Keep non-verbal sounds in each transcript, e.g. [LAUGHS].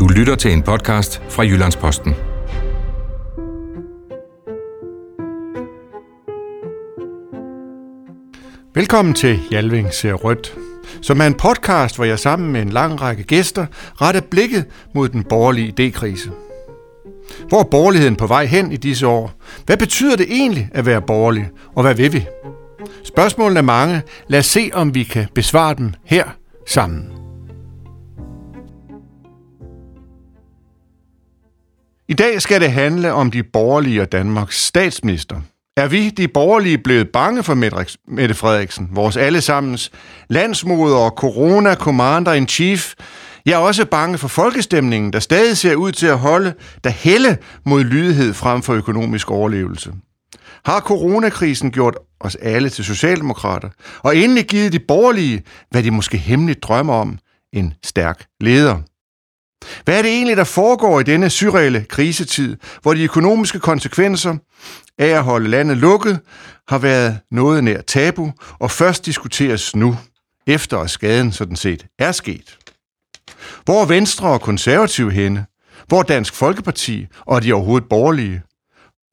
Du lytter til en podcast fra Jyllandsposten. Velkommen til Jalving ser rødt, som er en podcast, hvor jeg sammen med en lang række gæster retter blikket mod den borgerlige idékrise. Hvor er borgerligheden på vej hen i disse år? Hvad betyder det egentlig at være borgerlig, og hvad vil vi? Spørgsmålene er mange. Lad os se, om vi kan besvare dem her sammen. I dag skal det handle om de borgerlige og Danmarks statsminister. Er vi, de borgerlige, blevet bange for Mette Frederiksen, vores allesammens landsmoder og corona-commander-in-chief? Jeg er også bange for folkestemningen, der stadig ser ud til at holde, der helle mod lydighed frem for økonomisk overlevelse. Har coronakrisen gjort os alle til socialdemokrater, og endelig givet de borgerlige, hvad de måske hemmeligt drømmer om, en stærk leder? Hvad er det egentlig, der foregår i denne surreale krisetid, hvor de økonomiske konsekvenser af at holde landet lukket har været noget nær tabu, og først diskuteres nu, efter at skaden sådan set er sket? Hvor er Venstre og Konservative henne? Hvor er Dansk Folkeparti og er de overhovedet borgerlige?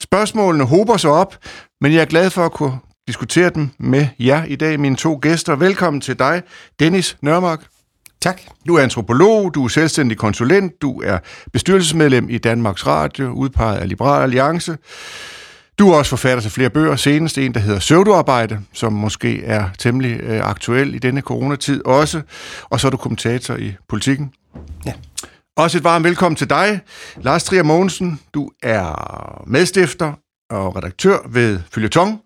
Spørgsmålene hober sig op, men jeg er glad for at kunne diskutere dem med jer i dag, mine to gæster. Velkommen til dig, Dennis Nørmark. Tak. Du er antropolog, du er selvstændig konsulent, du er bestyrelsesmedlem i Danmarks Radio, udpeget af Liberal Alliance. Du er også forfatter til flere bøger, senest en, der hedder Søvduarbejde, som måske er temmelig øh, aktuel i denne coronatid også. Og så er du kommentator i Politikken. Ja. Også et varmt velkommen til dig, Lars Trier Mogensen. Du er medstifter og redaktør ved Følgetong.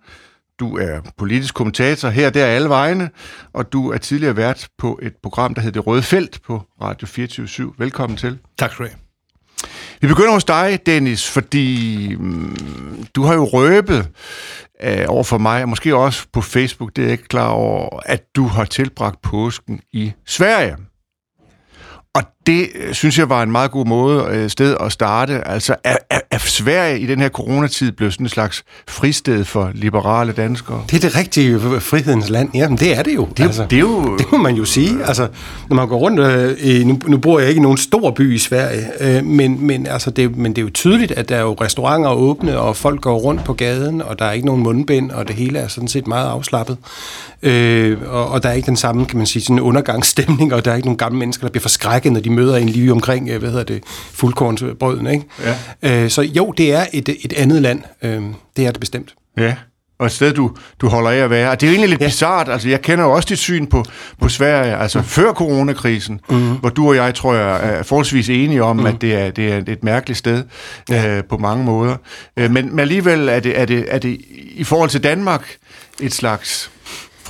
Du er politisk kommentator her der alle vegne, og du er tidligere vært på et program, der hedder Det Røde Felt på Radio 24 Velkommen til. Tak skal du have. Vi begynder hos dig, Dennis, fordi mm, du har jo røbet øh, over for mig, og måske også på Facebook, det er jeg ikke klar over, at du har tilbragt påsken i Sverige. Og det øh, synes jeg var en meget god måde øh, sted at starte. Altså, er, er, er Sverige i den her coronatid blevet sådan en slags fristed for liberale danskere? Det er det rigtige frihedens land. Jamen, det er det jo. Det, altså, det, er jo... det må man jo sige. Altså, når man går rundt... Øh, nu, nu bor jeg ikke i nogen stor by i Sverige, øh, men, men, altså, det, men det er jo tydeligt, at der er jo restauranter åbne, og folk går rundt på gaden, og der er ikke nogen mundbind, og det hele er sådan set meget afslappet. Øh, og, og der er ikke den samme, kan man sige, sådan undergangsstemning, og der er ikke nogen gamle mennesker, der bliver forskrækket, når de møder en lige omkring, øh, hvad hedder det, fuldkornsbrøden, ikke? Ja. Øh, så jo, det er et, et andet land. Øh, det er det bestemt. Ja, og et sted, du, du holder af at være. Og det er jo egentlig lidt ja. bizart. Altså, jeg kender jo også dit syn på, på Sverige, altså mm. før coronakrisen, mm. hvor du og jeg, tror jeg, er forholdsvis enige om, mm. at det er, det er et mærkeligt sted ja. øh, på mange måder. Øh, men, men alligevel er det, er, det, er det i forhold til Danmark et slags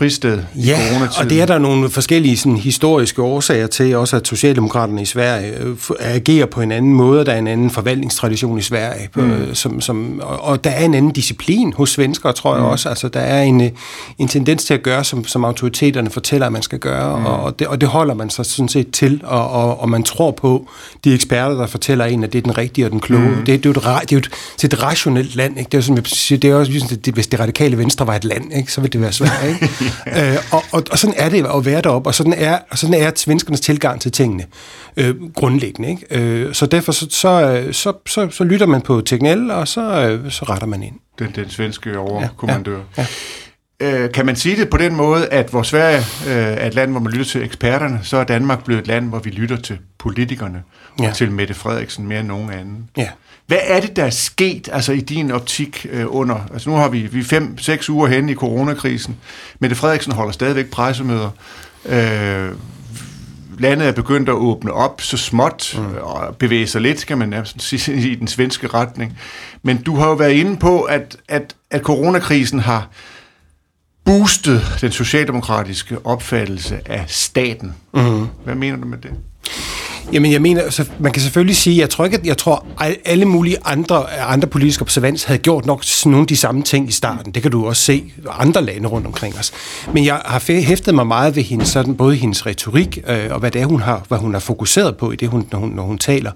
fristed i ja, og det er der nogle forskellige sådan, historiske årsager til, også at Socialdemokraterne i Sverige øh, agerer på en anden måde. Der er en anden forvaltningstradition i Sverige, mm. Øh, som, som, og, og der er en anden disciplin hos svenskere, tror jeg mm. også. Altså, der er en, øh, en tendens til at gøre, som, som autoriteterne fortæller, at man skal gøre, mm. og, det, og det holder man sig sådan set til, og, og, og man tror på de eksperter, der fortæller en, at det er den rigtige og den kloge. Mm. Det, det, er jo et, det er jo et, et rationelt land. Ikke? Det er jo, som jeg siger, det er også ligesom, det, hvis det radikale venstre var et land, ikke? så ville det være svært. Ikke? [LAUGHS] [LAUGHS] øh, og, og, og sådan er det at være deroppe, og sådan er, og sådan er svenskernes tilgang til tingene øh, grundlæggende. Ikke? Øh, så derfor så, så, så, så, så lytter man på Tegnell, og så, øh, så retter man ind. Den, den svenske overkommandør. Ja, ja. Øh, kan man sige det på den måde, at hvor Sverige øh, er et land, hvor man lytter til eksperterne, så er Danmark blevet et land, hvor vi lytter til politikerne ja. og til Mette Frederiksen mere end nogen anden? Ja. Hvad er det, der er sket altså i din optik øh, under... Altså nu har vi, vi fem, seks uger hen i coronakrisen. Mette Frederiksen holder stadigvæk pressemøder. Øh, landet er begyndt at åbne op så småt mm. og bevæge sig lidt, kan man [LAUGHS] sige, i den svenske retning. Men du har jo været inde på, at, at, at coronakrisen har boostet den socialdemokratiske opfattelse af staten. Mm. Hvad mener du med det? Jamen, jeg mener, så man kan selvfølgelig sige, jeg tror ikke, at jeg tror, at alle mulige andre, andre politiske observans havde gjort nok nogle af de samme ting i starten. Det kan du også se andre lande rundt omkring os. Men jeg har hæftet mig meget ved hendes, sådan, både hendes retorik, øh, og hvad det er, hun har, hvad hun har fokuseret på i det, hun, når, hun, når hun taler.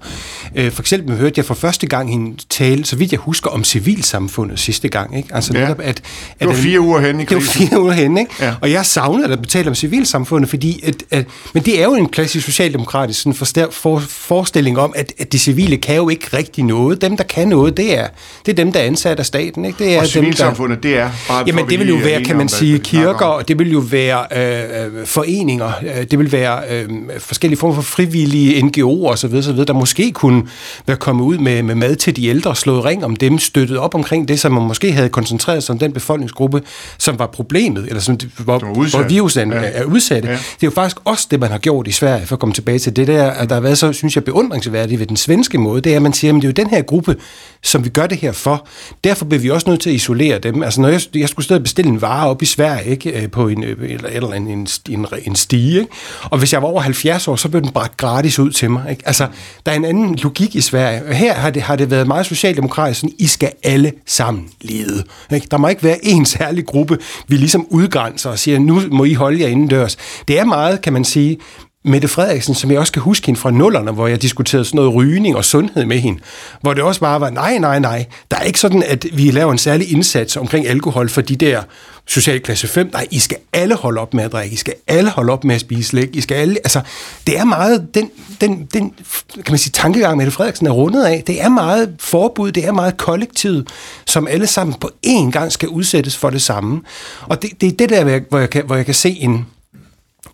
Øh, for eksempel hørte jeg for første gang hende tale, så vidt jeg husker, om civilsamfundet sidste gang. Ikke? Altså, ja. netop, at, at, det var fire uger hen i krisen. Det var fire uger hen, ikke? Ja. Og jeg savnede at tale om civilsamfundet, fordi at, at, men det er jo en klassisk socialdemokratisk sådan, der for, forestilling om, at, at de civile kan jo ikke rigtig noget. Dem, der kan noget, det er, det er dem, der er ansat af staten. Ikke? Det er og civilsamfundet, dem, der, det er bare... Jamen, det vil jo være, kan man sige, kirker, og det vil jo være øh, øh, foreninger, øh, det vil være øh, forskellige former for frivillige NGO'er osv., osv., der måske kunne være kommet ud med, med mad til de ældre, slået ring om dem, støttet op omkring det, som man måske havde koncentreret sig om den befolkningsgruppe, som var problemet, eller som, hvor, hvor virusen ja. er udsatte. Ja. Det er jo faktisk også det, man har gjort i Sverige, for at komme tilbage til det der, der har været så, synes jeg, beundringsværdigt ved den svenske måde, det er, at man siger, at det er jo den her gruppe, som vi gør det her for. Derfor bliver vi også nødt til at isolere dem. Altså, når jeg, jeg skulle stadig bestille en vare op i Sverige, ikke, øh, på en, øh, eller, eller en, en, en, en stige, ikke? og hvis jeg var over 70 år, så blev den bragt gratis ud til mig. Ikke? Altså, der er en anden logik i Sverige. Her har det, har det været meget socialdemokratisk, sådan, I skal alle sammen lede. Ikke? Der må ikke være en særlig gruppe, vi ligesom udgrænser og siger, nu må I holde jer indendørs. Det er meget, kan man sige, Mette Frederiksen, som jeg også kan huske hende fra nullerne, hvor jeg diskuterede sådan noget rygning og sundhed med hende, hvor det også bare var, nej, nej, nej, der er ikke sådan, at vi laver en særlig indsats omkring alkohol for de der socialklasse 5. Nej, I skal alle holde op med at drikke, I skal alle holde op med at spise slik, I skal alle, altså, det er meget, den, den, den kan man sige, tankegang, Mette Frederiksen er rundet af, det er meget forbud, det er meget kollektivt, som alle sammen på én gang skal udsættes for det samme. Og det, det er det der, hvor jeg kan, hvor jeg kan se en,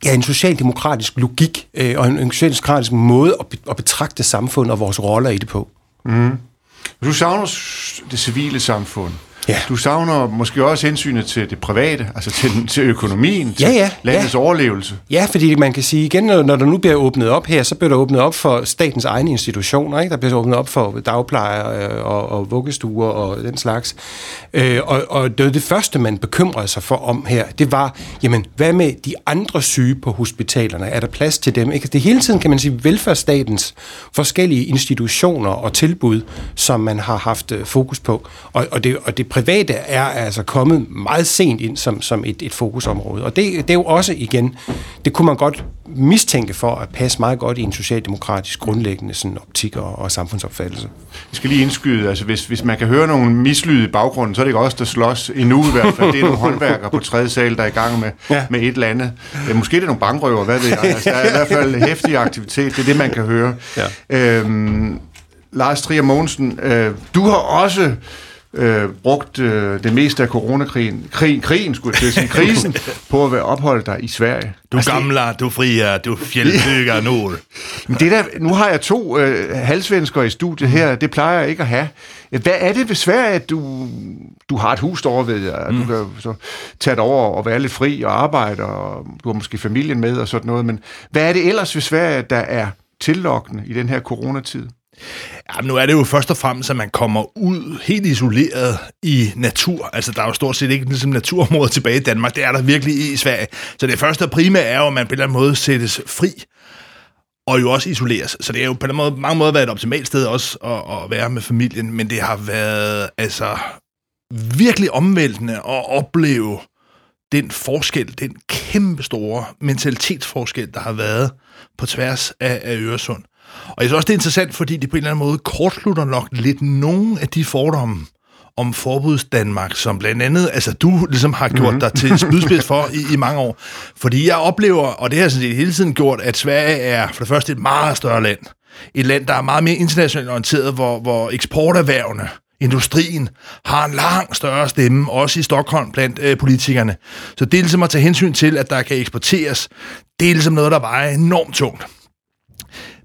ja, en socialdemokratisk logik øh, og en, en socialdemokratisk måde at, be, at betragte samfundet og vores roller i det på. Mm. Du savner det civile samfund. Ja. Du savner måske også hensynet til det private, altså til, [LAUGHS] til økonomien, til ja, ja, landets ja. overlevelse. Ja, fordi man kan sige igen, når der nu bliver åbnet op her, så bliver der åbnet op for statens egne institutioner. Ikke? Der bliver åbnet op for dagplejer øh, og, og vuggestuer og den slags. Øh, og, og det, det første, man bekymrede sig for om her, det var, jamen, hvad med de andre syge på hospitalerne? Er der plads til dem? Ikke? Det hele tiden, kan man sige, velfærdsstatens forskellige institutioner og tilbud, som man har haft øh, fokus på. Og, og, det, og det private er altså kommet meget sent ind som, som et, et fokusområde. Og det, det er jo også igen, det kunne man godt mistænke for at passe meget godt i en socialdemokratisk grundlæggende sådan, optik og, og samfundsopfattelse. Jeg skal lige indskyde, altså hvis, hvis man kan høre nogle mislyde i baggrunden, så er det ikke også der slås endnu i hvert fald. Det er nogle håndværkere på tredje sal, der er i gang med, ja. med et eller andet. Ja, måske er det nogle bankrøver, hvad ved jeg. Altså, der er i hvert fald hæftig aktivitet, det er det, man kan høre. Ja. Øhm, Lars Trier Mogensen, øh, du har også øh, brugt øh, det meste af coronakrigen, krig, krigen skulle jeg sige, krisen, [LAUGHS] på at være opholdt dig i Sverige. Du altså, gamla, du fria, du fjeldbygger nord. Men det der, nu har jeg to øh, halvsvensker i studiet her, det plejer jeg ikke at have. Hvad er det ved Sverige, at du, du har et hus derovre ved jer, mm. du kan så tage det over og være lidt fri og arbejde, og du har måske familien med og sådan noget, men hvad er det ellers ved Sverige, der er tillokkende i den her coronatid? Ja, nu er det jo først og fremmest, at man kommer ud helt isoleret i natur. Altså, der er jo stort set ikke ligesom naturområder [LAUGHS] tilbage i Danmark. Det er der virkelig i Sverige. Så det første og primære er jo, at man på en eller anden måde sættes fri og jo også isoleres. Så det er jo på en måde, mange måder været et optimalt sted også at, at være med familien, men det har været altså virkelig omvæltende at opleve den forskel, den kæmpe store mentalitetsforskel, der har været på tværs af, af Øresund. Og jeg synes også, det er interessant, fordi det på en eller anden måde kortslutter nok lidt nogle af de fordomme om forbuds Danmark, som blandt andet, altså du ligesom har gjort mm-hmm. dig til spydspids for i, i mange år. Fordi jeg oplever, og det har jeg sådan set hele tiden gjort, at Sverige er for det første et meget større land. Et land, der er meget mere internationalt orienteret, hvor, hvor eksporterhvervene, industrien, har en lang større stemme, også i Stockholm blandt øh, politikerne. Så det er ligesom at tage hensyn til, at der kan eksporteres. Det er ligesom noget, der vejer enormt tungt.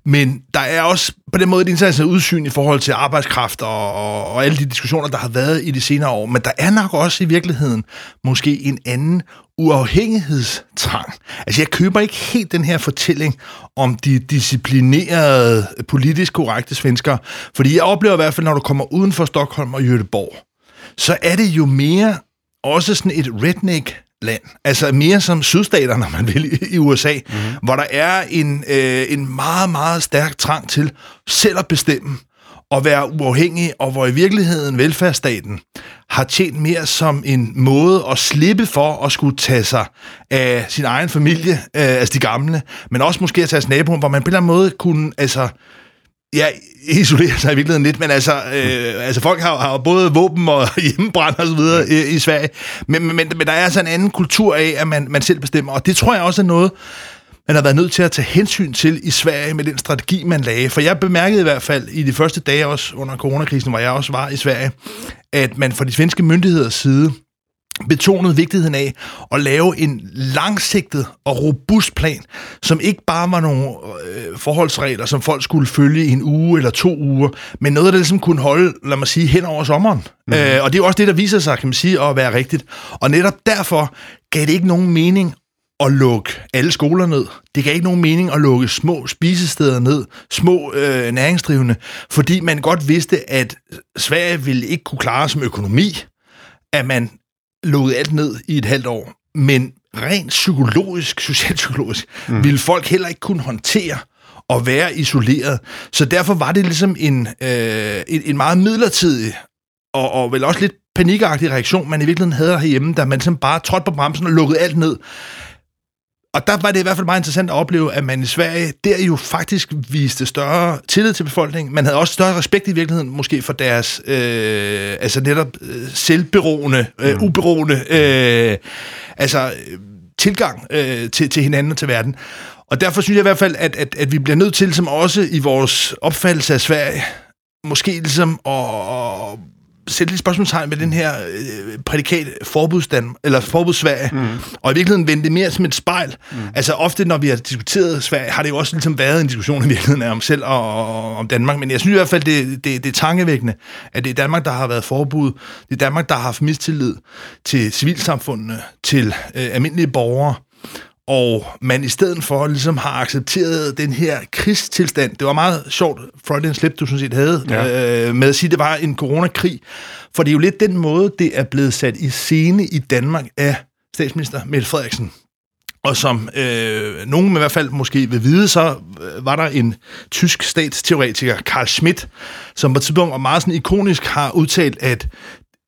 Men der er også på den måde et internationalt udsyn i forhold til arbejdskraft og, og, og alle de diskussioner, der har været i de senere år. Men der er nok også i virkeligheden måske en anden uafhængighedstrang. Altså jeg køber ikke helt den her fortælling om de disciplinerede, politisk korrekte svensker. Fordi jeg oplever i hvert fald, når du kommer uden for Stockholm og Göteborg, så er det jo mere også sådan et redneck land. Altså mere som sydstater, når man vil, i USA, mm-hmm. hvor der er en, øh, en meget, meget stærk trang til selv at bestemme og være uafhængig, og hvor i virkeligheden velfærdsstaten har tjent mere som en måde at slippe for at skulle tage sig af sin egen familie, øh, altså de gamle, men også måske at tage sig naboen, hvor man på en eller anden måde kunne altså, ja, isolere sig i virkeligheden lidt, men altså, øh, altså folk har, har både våben og [LAUGHS] hjemmebrand og så videre i, i Sverige, men, men, men der er altså en anden kultur af, at man, man selv bestemmer, og det tror jeg også er noget, man har været nødt til at tage hensyn til i Sverige med den strategi, man lagde. For jeg bemærkede i hvert fald i de første dage også under coronakrisen, hvor jeg også var i Sverige, at man fra de svenske myndigheders side betonede vigtigheden af at lave en langsigtet og robust plan, som ikke bare var nogle øh, forholdsregler, som folk skulle følge i en uge eller to uger, men noget, der ligesom kunne holde, lad mig sige, hen over sommeren. Mm. Øh, og det er også det, der viser sig, kan man sige, at være rigtigt. Og netop derfor gav det ikke nogen mening at lukke alle skoler ned. Det gav ikke nogen mening at lukke små spisesteder ned, små øh, næringsdrivende, fordi man godt vidste, at Sverige ville ikke kunne klare som økonomi, at man lukkede alt ned i et halvt år. Men rent psykologisk, socialpsykologisk, mm. ville folk heller ikke kunne håndtere at være isoleret. Så derfor var det ligesom en, øh, en, en meget midlertidig og, og vel også lidt panikagtig reaktion, man i virkeligheden havde herhjemme, da man simpelthen bare trådte på bremsen og lukkede alt ned. Og der var det i hvert fald meget interessant at opleve, at man i Sverige der jo faktisk viste større tillid til befolkningen. Man havde også større respekt i virkeligheden, måske for deres øh, altså netop øh, selvberoende, øh, mm. uberoende øh, altså, tilgang øh, til, til hinanden og til verden. Og derfor synes jeg i hvert fald, at, at, at vi bliver nødt til, som også i vores opfattelse af Sverige, måske ligesom at, at sætte lidt spørgsmålstegn med den her øh, prædikat forbudsdan, eller forbudssverige, mm. og i virkeligheden vende det mere som et spejl. Mm. Altså ofte, når vi har diskuteret Sverige, har det jo også ligesom været en diskussion i virkeligheden om selv og, og om Danmark, men jeg synes i hvert fald, det, det, det er tankevækkende, at det er Danmark, der har været forbud. Det er Danmark, der har haft mistillid til civilsamfundene, til øh, almindelige borgere, og man i stedet for ligesom har accepteret den her krigstilstand. Det var meget sjovt, Freudian slip, du sådan set havde, ja. øh, med at sige, at det var en coronakrig. For det er jo lidt den måde, det er blevet sat i scene i Danmark af statsminister Mette Frederiksen. Og som øh, nogen i hvert fald måske vil vide, så øh, var der en tysk statsteoretiker, Karl Schmidt, som på et tidspunkt og meget sådan ikonisk har udtalt, at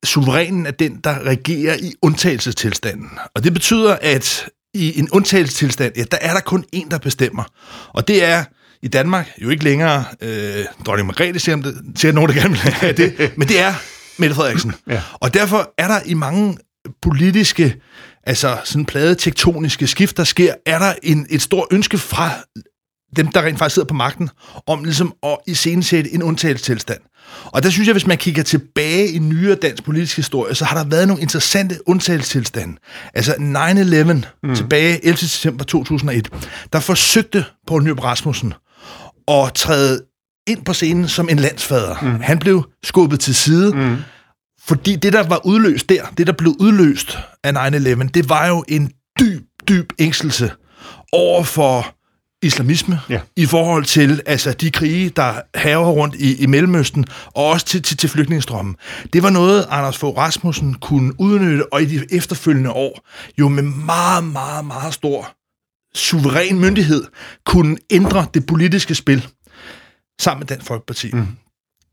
suverænen er den, der regerer i undtagelsestilstanden. Og det betyder, at i en undtagelsestilstand, ja, der er der kun en, der bestemmer. Og det er i Danmark jo ikke længere øh, dronning Margrethe, siger, det, siger nogen, der gerne vil have det, [LAUGHS] men det er Mette Frederiksen. Ja. Og derfor er der i mange politiske, altså sådan plade tektoniske skift, der sker, er der en, et stort ønske fra dem, der rent faktisk sidder på magten, om ligesom at iscenesætte en undtagelsestilstand. Og der synes jeg, hvis man kigger tilbage i nyere dansk politisk historie, så har der været nogle interessante undtagelsestilstande. Altså 9-11 mm. tilbage 11. december 2001, der forsøgte Poul Nyrup Rasmussen at træde ind på scenen som en landsfader. Mm. Han blev skubbet til side, mm. fordi det, der var udløst der, det, der blev udløst af 9-11, det var jo en dyb, dyb ængstelse over for islamisme ja. i forhold til altså de krige, der haver rundt i, i Mellemøsten, og også til, til, til flygtningestrømmen. Det var noget, Anders Fogh Rasmussen kunne udnytte, og i de efterfølgende år jo med meget, meget, meget stor suveræn myndighed kunne ændre det politiske spil sammen med Dansk Folkeparti. Mm.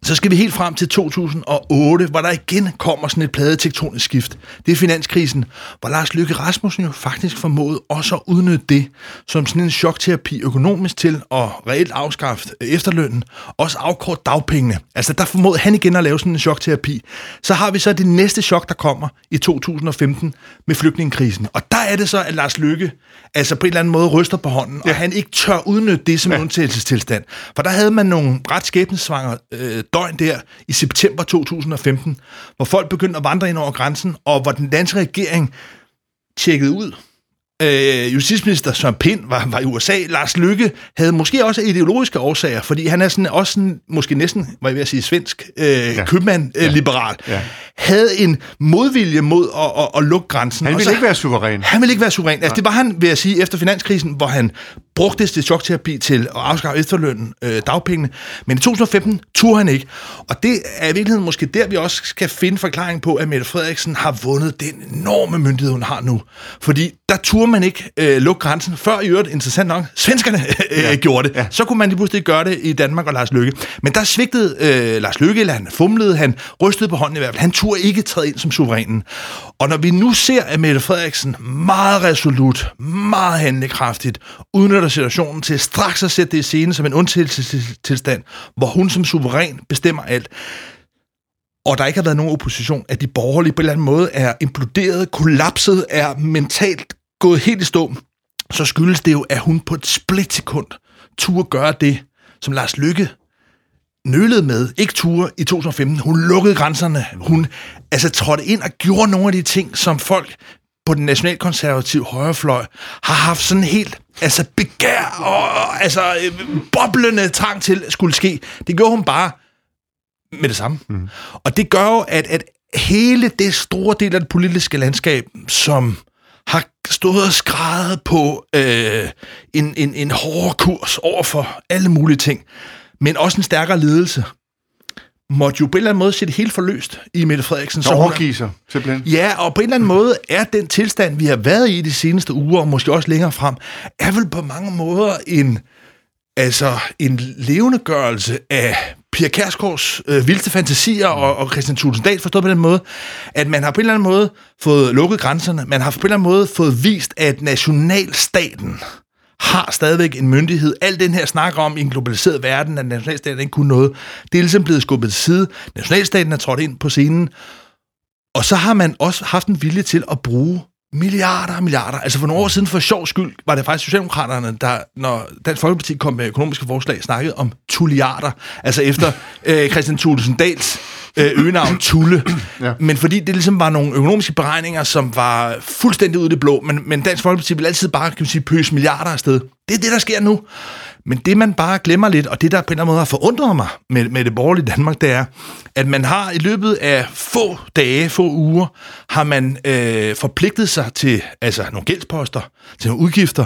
Så skal vi helt frem til 2008, hvor der igen kommer sådan et pladetektonisk skift. Det er finanskrisen, hvor Lars Løkke Rasmussen jo faktisk formåede også at udnytte det som sådan en chokterapi økonomisk til at reelt afskaffe efterlønnen, også afkort dagpengene. Altså der formåede han igen at lave sådan en chokterapi. Så har vi så det næste chok, der kommer i 2015 med flygtningekrisen. Og der er det så, at Lars Løkke altså på en eller anden måde ryster på hånden, ja. og han ikke tør udnytte det som ja. undtagelsestilstand. For der havde man nogle ret skæbnesvanger øh, døgn der i september 2015, hvor folk begyndte at vandre ind over grænsen, og hvor den danske regering tjekkede ud. Øh, justitsminister Søren Pind var, var i USA. Lars Lykke havde måske også ideologiske årsager, fordi han er sådan, også sådan, måske næsten, hvad jeg vil sige, svensk øh, ja. købmand-liberal. Øh, ja. Ja. Havde en modvilje mod at, at, at lukke grænsen. Han ville ikke være suveræn. Han ville ikke være suveræn. Altså, det var han, vil jeg sige, efter finanskrisen, hvor han brugte det chokterapi til at afskaffe efterlønnen, øh, dagpengene. Men i 2015 turde han ikke. Og det er i virkeligheden måske der, vi også skal finde forklaring på, at Mette Frederiksen har vundet den enorme myndighed, hun har nu. Fordi der turde man ikke øh, lukke grænsen, før i øvrigt, interessant nok, svenskerne øh, ja. gjorde det. Ja. Så kunne man lige pludselig gøre det i Danmark og Lars Lykke. Men der svigtede øh, Lars Lykke, eller han fumlede, han rystede på hånden i hvert fald. Han turde ikke træde ind som suverænen. Og når vi nu ser, at Mette Frederiksen meget resolut, meget handlekraftigt, udnytter situationen til straks at sætte det i scene som en undtagelsestilstand, hvor hun som suveræn bestemmer alt, og der ikke har været nogen opposition, at de borgerlige på en eller anden måde er imploderet, kollapset, er mentalt gået helt i stå, så skyldes det jo, at hun på et splitsekund turde gøre det, som Lars Lykke nølede med, ikke ture i 2015. Hun lukkede grænserne. Hun altså, trådte ind og gjorde nogle af de ting, som folk på den nationalkonservative højrefløj har haft sådan helt altså begær og altså boblende trang til skulle ske. Det gjorde hun bare med det samme. Mm. Og det gør jo, at, at hele det store del af det politiske landskab, som stået og skrevet på øh, en, en, en hårdere kurs over for alle mulige ting, men også en stærkere ledelse, måtte jo på en eller anden måde se det helt forløst i Mette Frederiksen. Så overgive sig, simpelthen. Ja, og på en eller anden måde er den tilstand, vi har været i de seneste uger, og måske også længere frem, er vel på mange måder en, altså en levendegørelse af Pia Kærsgaards øh, vildeste fantasier og, og Christian Tulsendal forstået på den måde, at man har på en eller anden måde fået lukket grænserne, man har på en eller anden måde fået vist, at nationalstaten har stadigvæk en myndighed. Al den her snak om i en globaliseret verden, at nationalstaten ikke kunne noget, det er ligesom blevet skubbet til side. Nationalstaten er trådt ind på scenen, og så har man også haft en vilje til at bruge milliarder og milliarder. Altså for nogle år siden, for sjov skyld, var det faktisk Socialdemokraterne, der, når Dansk Folkeparti kom med økonomiske forslag, snakkede om tulliarder. Altså efter [LAUGHS] øh, Christian Thulesen Dals øh, øgenavn [CLEARS THROAT] Tulle. ja. Men fordi det ligesom var nogle økonomiske beregninger, som var fuldstændig ude i det blå, men, men Dansk Folkeparti vil altid bare, kan man sige, pøse milliarder afsted. Det er det, der sker nu. Men det, man bare glemmer lidt, og det, der på en eller anden måde har forundret mig med, med det borgerlige Danmark, det er, at man har i løbet af få dage, få uger, har man øh, forpligtet sig til altså nogle gældsposter, til nogle udgifter,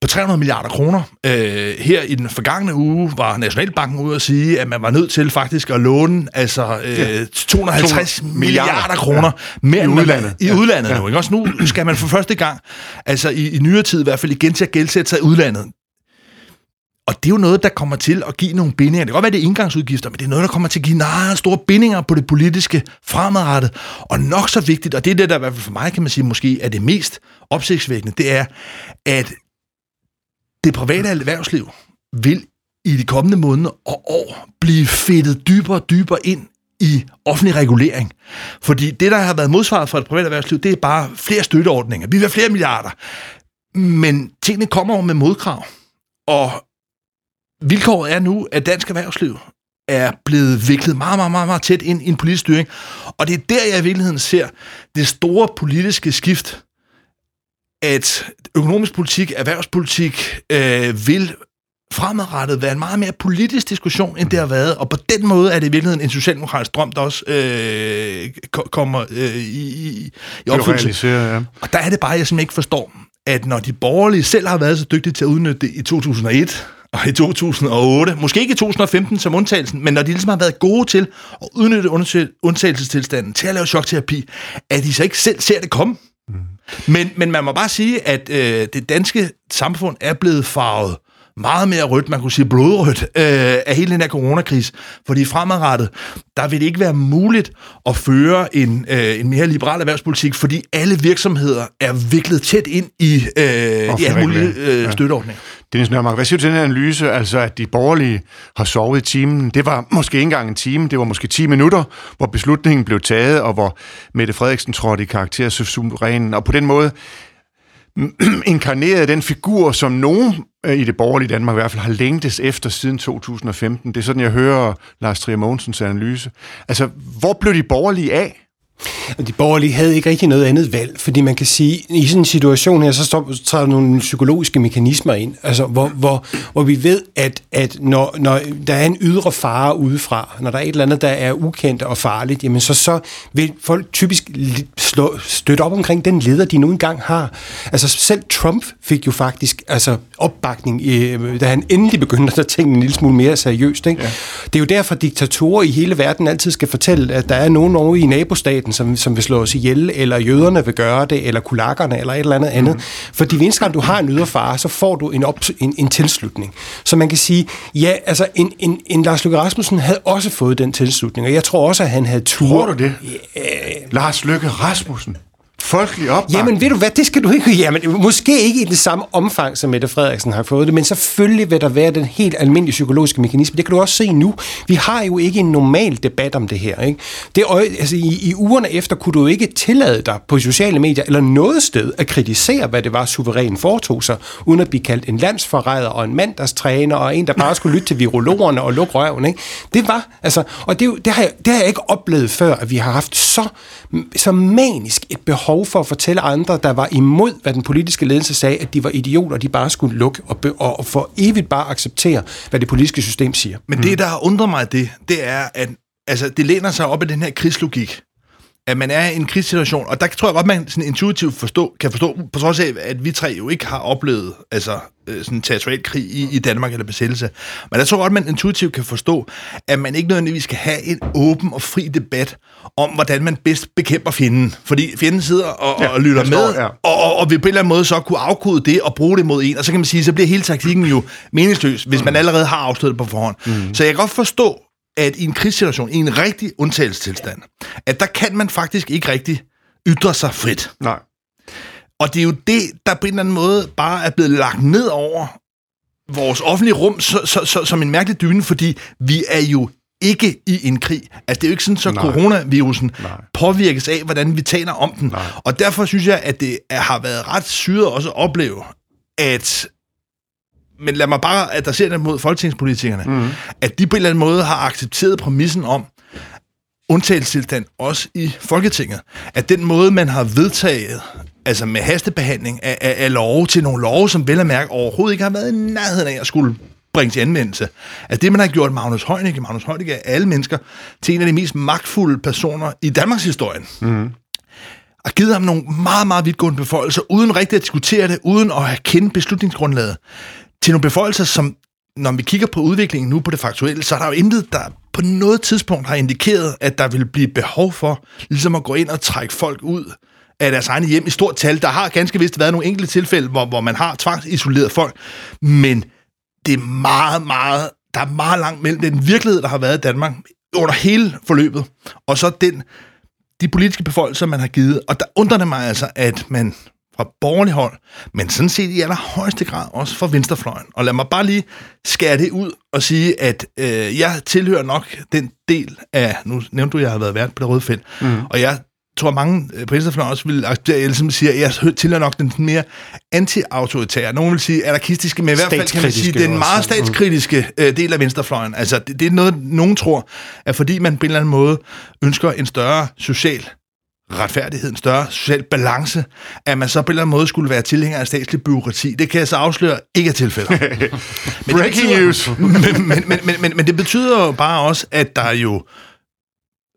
på 300 milliarder kroner. Øh, her i den forgangne uge var Nationalbanken ude at sige, at man var nødt til faktisk at låne altså, øh, ja. 250 milliarder, milliarder kroner ja. mere I udlandet. Man, I udlandet ja. nu. Ikke? Også nu skal man for første gang, altså i, i nyere tid i hvert fald, igen til at gældsætte sig i udlandet. Og det er jo noget, der kommer til at give nogle bindinger. Det kan godt være, det er indgangsudgifter, men det er noget, der kommer til at give meget store bindinger på det politiske fremadrettet. Og nok så vigtigt, og det er det, der i hvert fald for mig, kan man sige, måske er det mest opsigtsvækkende, det er, at det private erhvervsliv vil i de kommende måneder og år blive fedtet dybere og dybere ind i offentlig regulering. Fordi det, der har været modsvaret for et privat erhvervsliv, det er bare flere støtteordninger. Vi vil have flere milliarder. Men tingene kommer over med modkrav. Og vilkåret er nu, at dansk erhvervsliv er blevet viklet meget, meget, meget, meget tæt ind i en politisk styring. Og det er der, jeg i virkeligheden ser det store politiske skift, at økonomisk politik, erhvervspolitik øh, vil fremadrettet være en meget mere politisk diskussion, end det har været. Og på den måde er det i virkeligheden en socialdemokratisk drøm, der også øh, kommer øh, i, i, opfyldelse. Ja. Og der er det bare, jeg simpelthen ikke forstår, at når de borgerlige selv har været så dygtige til at udnytte det i 2001, og i 2008, måske ikke i 2015 som undtagelsen, men når de ligesom har været gode til at udnytte undtagelsestilstanden til at lave chokterapi, at de så ikke selv ser det komme. Mm. Men, men man må bare sige, at øh, det danske samfund er blevet farvet meget mere rødt, man kunne sige blodrødt, øh, af hele den her coronakris. Fordi fremadrettet, der vil det ikke være muligt at føre en, øh, en mere liberal erhvervspolitik, fordi alle virksomheder er viklet tæt ind i, øh, i alle mulige øh, støtteordninger. Dennis Nørmark, hvad siger du til den analyse, altså at de borgerlige har sovet i timen? Det var måske ikke engang en time, det var måske 10 minutter, hvor beslutningen blev taget, og hvor Mette Frederiksen trådte i karakter som suverænen, og på den måde [CLEARS THROAT] inkarnerede den figur, som nogen øh, i det borgerlige Danmark i hvert fald har længtes efter siden 2015. Det er sådan, jeg hører Lars Trier Mogensens analyse. Altså, hvor blev de borgerlige af? De borgerlige havde ikke rigtig noget andet valg, fordi man kan sige, at i sådan en situation her, så står, tager nogle psykologiske mekanismer ind, altså hvor, hvor, hvor vi ved, at, at når, når der er en ydre fare udefra, når der er et eller andet, der er ukendt og farligt, jamen så, så vil folk typisk slå, støtte op omkring den leder, de nu engang har. Altså selv Trump fik jo faktisk altså, opbakning, da han endelig begyndte at tænke en lille smule mere seriøst. Ikke? Ja. Det er jo derfor, diktatorer i hele verden altid skal fortælle, at der er nogen over i nabostaten, staten, som, som vil slå os ihjel, eller jøderne vil gøre det, eller kulakkerne, eller et eller andet andet. Mm. Fordi hver eneste gang du har en yderfare, så får du en, op, en, en tilslutning. Så man kan sige, ja, altså en, en, en Lars Løkke Rasmussen havde også fået den tilslutning, og jeg tror også, at han havde tur. Tror du det? Yeah. Lars Løkke Rasmussen? Folkelig opbakning. Jamen, ved du hvad, det skal du ikke... [LAUGHS] Jamen, måske ikke i det samme omfang, som Mette Frederiksen har fået det, men selvfølgelig vil der være den helt almindelige psykologiske mekanisme. Det kan du også se nu. Vi har jo ikke en normal debat om det her. Ikke? Det, altså, i, I ugerne efter kunne du ikke tillade dig på sociale medier eller noget sted at kritisere, hvad det var, suveræn foretog sig, uden at blive kaldt en landsforræder og en mandagstræner og en, der bare skulle lytte til virologerne og lukke røven. Ikke? Det var, altså, og det, det, har jeg, det har jeg ikke oplevet før, at vi har haft så, så manisk et behov for at fortælle andre, der var imod, hvad den politiske ledelse sagde, at de var idioter, og de bare skulle lukke og, og, og for evigt bare acceptere, hvad det politiske system siger. Men det, der undrer mig det, det er, at altså, det læner sig op i den her krigslogik at man er i en krigssituation, og der tror jeg godt, man sådan intuitivt forstå, kan forstå, på trods af, at vi tre jo ikke har oplevet altså, øh, sådan territorial krig i, i Danmark eller besættelse. Men der tror jeg godt, man intuitivt kan forstå, at man ikke nødvendigvis skal have en åben og fri debat om, hvordan man bedst bekæmper fjenden. Fordi fjenden sidder og, ja, og lytter med, ja. og, og, og vil på en eller anden måde så kunne afkode det og bruge det mod en, og så kan man sige, så bliver hele taktikken jo meningsløs, hvis man allerede har afsløret det på forhånd. Mm. Så jeg kan godt forstå, at i en krigssituation, i en rigtig undtagelsestilstand, at der kan man faktisk ikke rigtig ytre sig frit. Nej. Og det er jo det, der på en eller anden måde bare er blevet lagt ned over vores offentlige rum så, så, så, som en mærkelig dyne, fordi vi er jo ikke i en krig. Altså, det er jo ikke sådan, så Nej. coronavirusen Nej. påvirkes af, hvordan vi taler om den. Nej. Og derfor synes jeg, at det har været ret syret også at opleve, at men lad mig bare adressere det mod folketingspolitikerne, mm. at de på en eller anden måde har accepteret præmissen om, undtagelsestilstand også i Folketinget. At den måde, man har vedtaget, altså med hastebehandling af, af, af love til nogle love, som vel at mærke overhovedet ikke har været i nærheden af at skulle bringe til anvendelse. At det, man har gjort Magnus Heunicke, Magnus Heunicke er alle mennesker, til en af de mest magtfulde personer i Danmarks historie. Mm. Og givet ham nogle meget, meget vidtgående beføjelser, uden rigtig at diskutere det, uden at have kendt beslutningsgrundlaget til nogle beføjelser, som, når vi kigger på udviklingen nu på det faktuelle, så er der jo intet, der på noget tidspunkt har indikeret, at der vil blive behov for ligesom at gå ind og trække folk ud af deres egne hjem i stort tal. Der har ganske vist været nogle enkelte tilfælde, hvor, hvor man har tvangsisoleret folk, men det er meget, meget, der er meget langt mellem den virkelighed, der har været i Danmark under hele forløbet, og så den, de politiske befolkninger, man har givet. Og der undrer det mig altså, at man fra borgerlig hold, men sådan set i allerhøjeste grad også fra venstrefløjen. Og lad mig bare lige skære det ud og sige, at øh, jeg tilhører nok den del af, nu nævnte du, at jeg har været vært på det røde felt, mm. og jeg tror mange øh, på venstrefløjen også vil acceptere, jeg ligesom siger, at jeg tilhører nok den mere anti-autoritære. Nogen vil sige anarkistiske, men i hvert fald kan man sige, den meget statskritiske øh, del af venstrefløjen. Altså, det, det er noget, nogen tror, at fordi man på en eller anden måde ønsker en større social retfærdighed, en større social balance, at man så på en eller anden måde skulle være tilhænger af statslig byråkrati. Det kan jeg så afsløre ikke er tilfældet. [LAUGHS] men Breaking betyder, news! [LAUGHS] men, men, men, men, men, men det betyder jo bare også, at der jo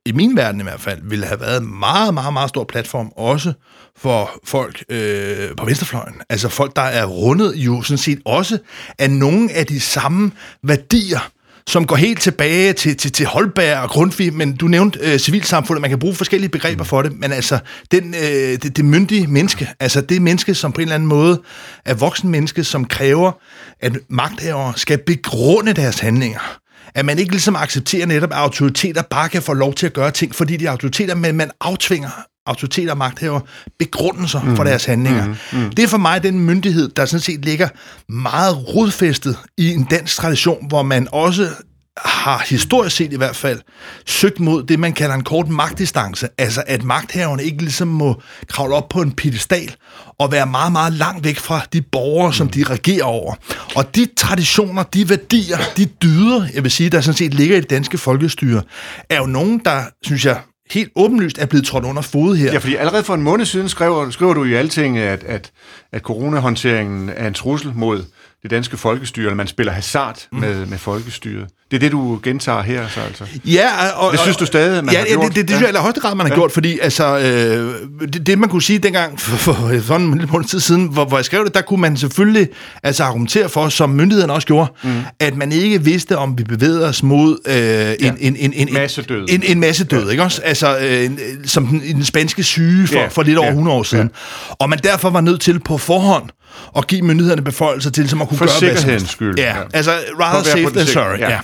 i min verden i hvert fald, ville have været en meget, meget, meget stor platform, også for folk øh, på venstrefløjen. Altså folk, der er rundet jo sådan set også af nogle af de samme værdier, som går helt tilbage til, til, til Holberg og Grundtvig, men du nævnte øh, civilsamfundet, man kan bruge forskellige begreber for det, men altså, den, øh, det, det myndige menneske, altså det menneske, som på en eller anden måde er voksen menneske, som kræver, at magthavere skal begrunde deres handlinger at man ikke ligesom accepterer netop, at autoriteter bare kan få lov til at gøre ting, fordi de er autoriteter, men man aftvinger autoriteter og magthaver begrundelser mm. for deres handlinger. Mm. Mm. Det er for mig den myndighed, der sådan set ligger meget rodfæstet i en dansk tradition, hvor man også har historisk set i hvert fald søgt mod det, man kalder en kort magtdistance. Altså at magthaverne ikke ligesom må kravle op på en pedestal og være meget, meget langt væk fra de borgere, som de regerer over. Og de traditioner, de værdier, de dyder, jeg vil sige, der sådan set ligger i det danske folkestyre, er jo nogen, der, synes jeg, helt åbenlyst er blevet trådt under fod her. Ja, fordi allerede for en måned siden skriver, skriver du i alting, at, at, at coronahåndteringen er en trussel mod det danske folkestyre, eller man spiller hasard mm. med, med folkestyret. Det er det, du gentager her, så altså? Ja, og... Det synes du stadig, man ja, har gjort? Ja, det, det, det synes jeg i højeste grad, man har ja. gjort, fordi altså, øh, det, det, man kunne sige dengang, for, for sådan en lille måned tid siden, hvor, hvor jeg skrev det, der kunne man selvfølgelig altså argumentere for, som myndighederne også gjorde, mm. at man ikke vidste, om vi bevægede os mod øh, ja. en, en, en, en, masse død. En, en masse død, ja. ikke også? Altså, øh, som den, den spanske syge for, ja. for lidt over ja. 100 år siden. Ja. Og man derfor var nødt til på forhånd og give myndighederne beføjelser til, som at kunne for gøre sikkerhedens skyld. Ja, ja, altså rather safe than sorry. Ja. ja.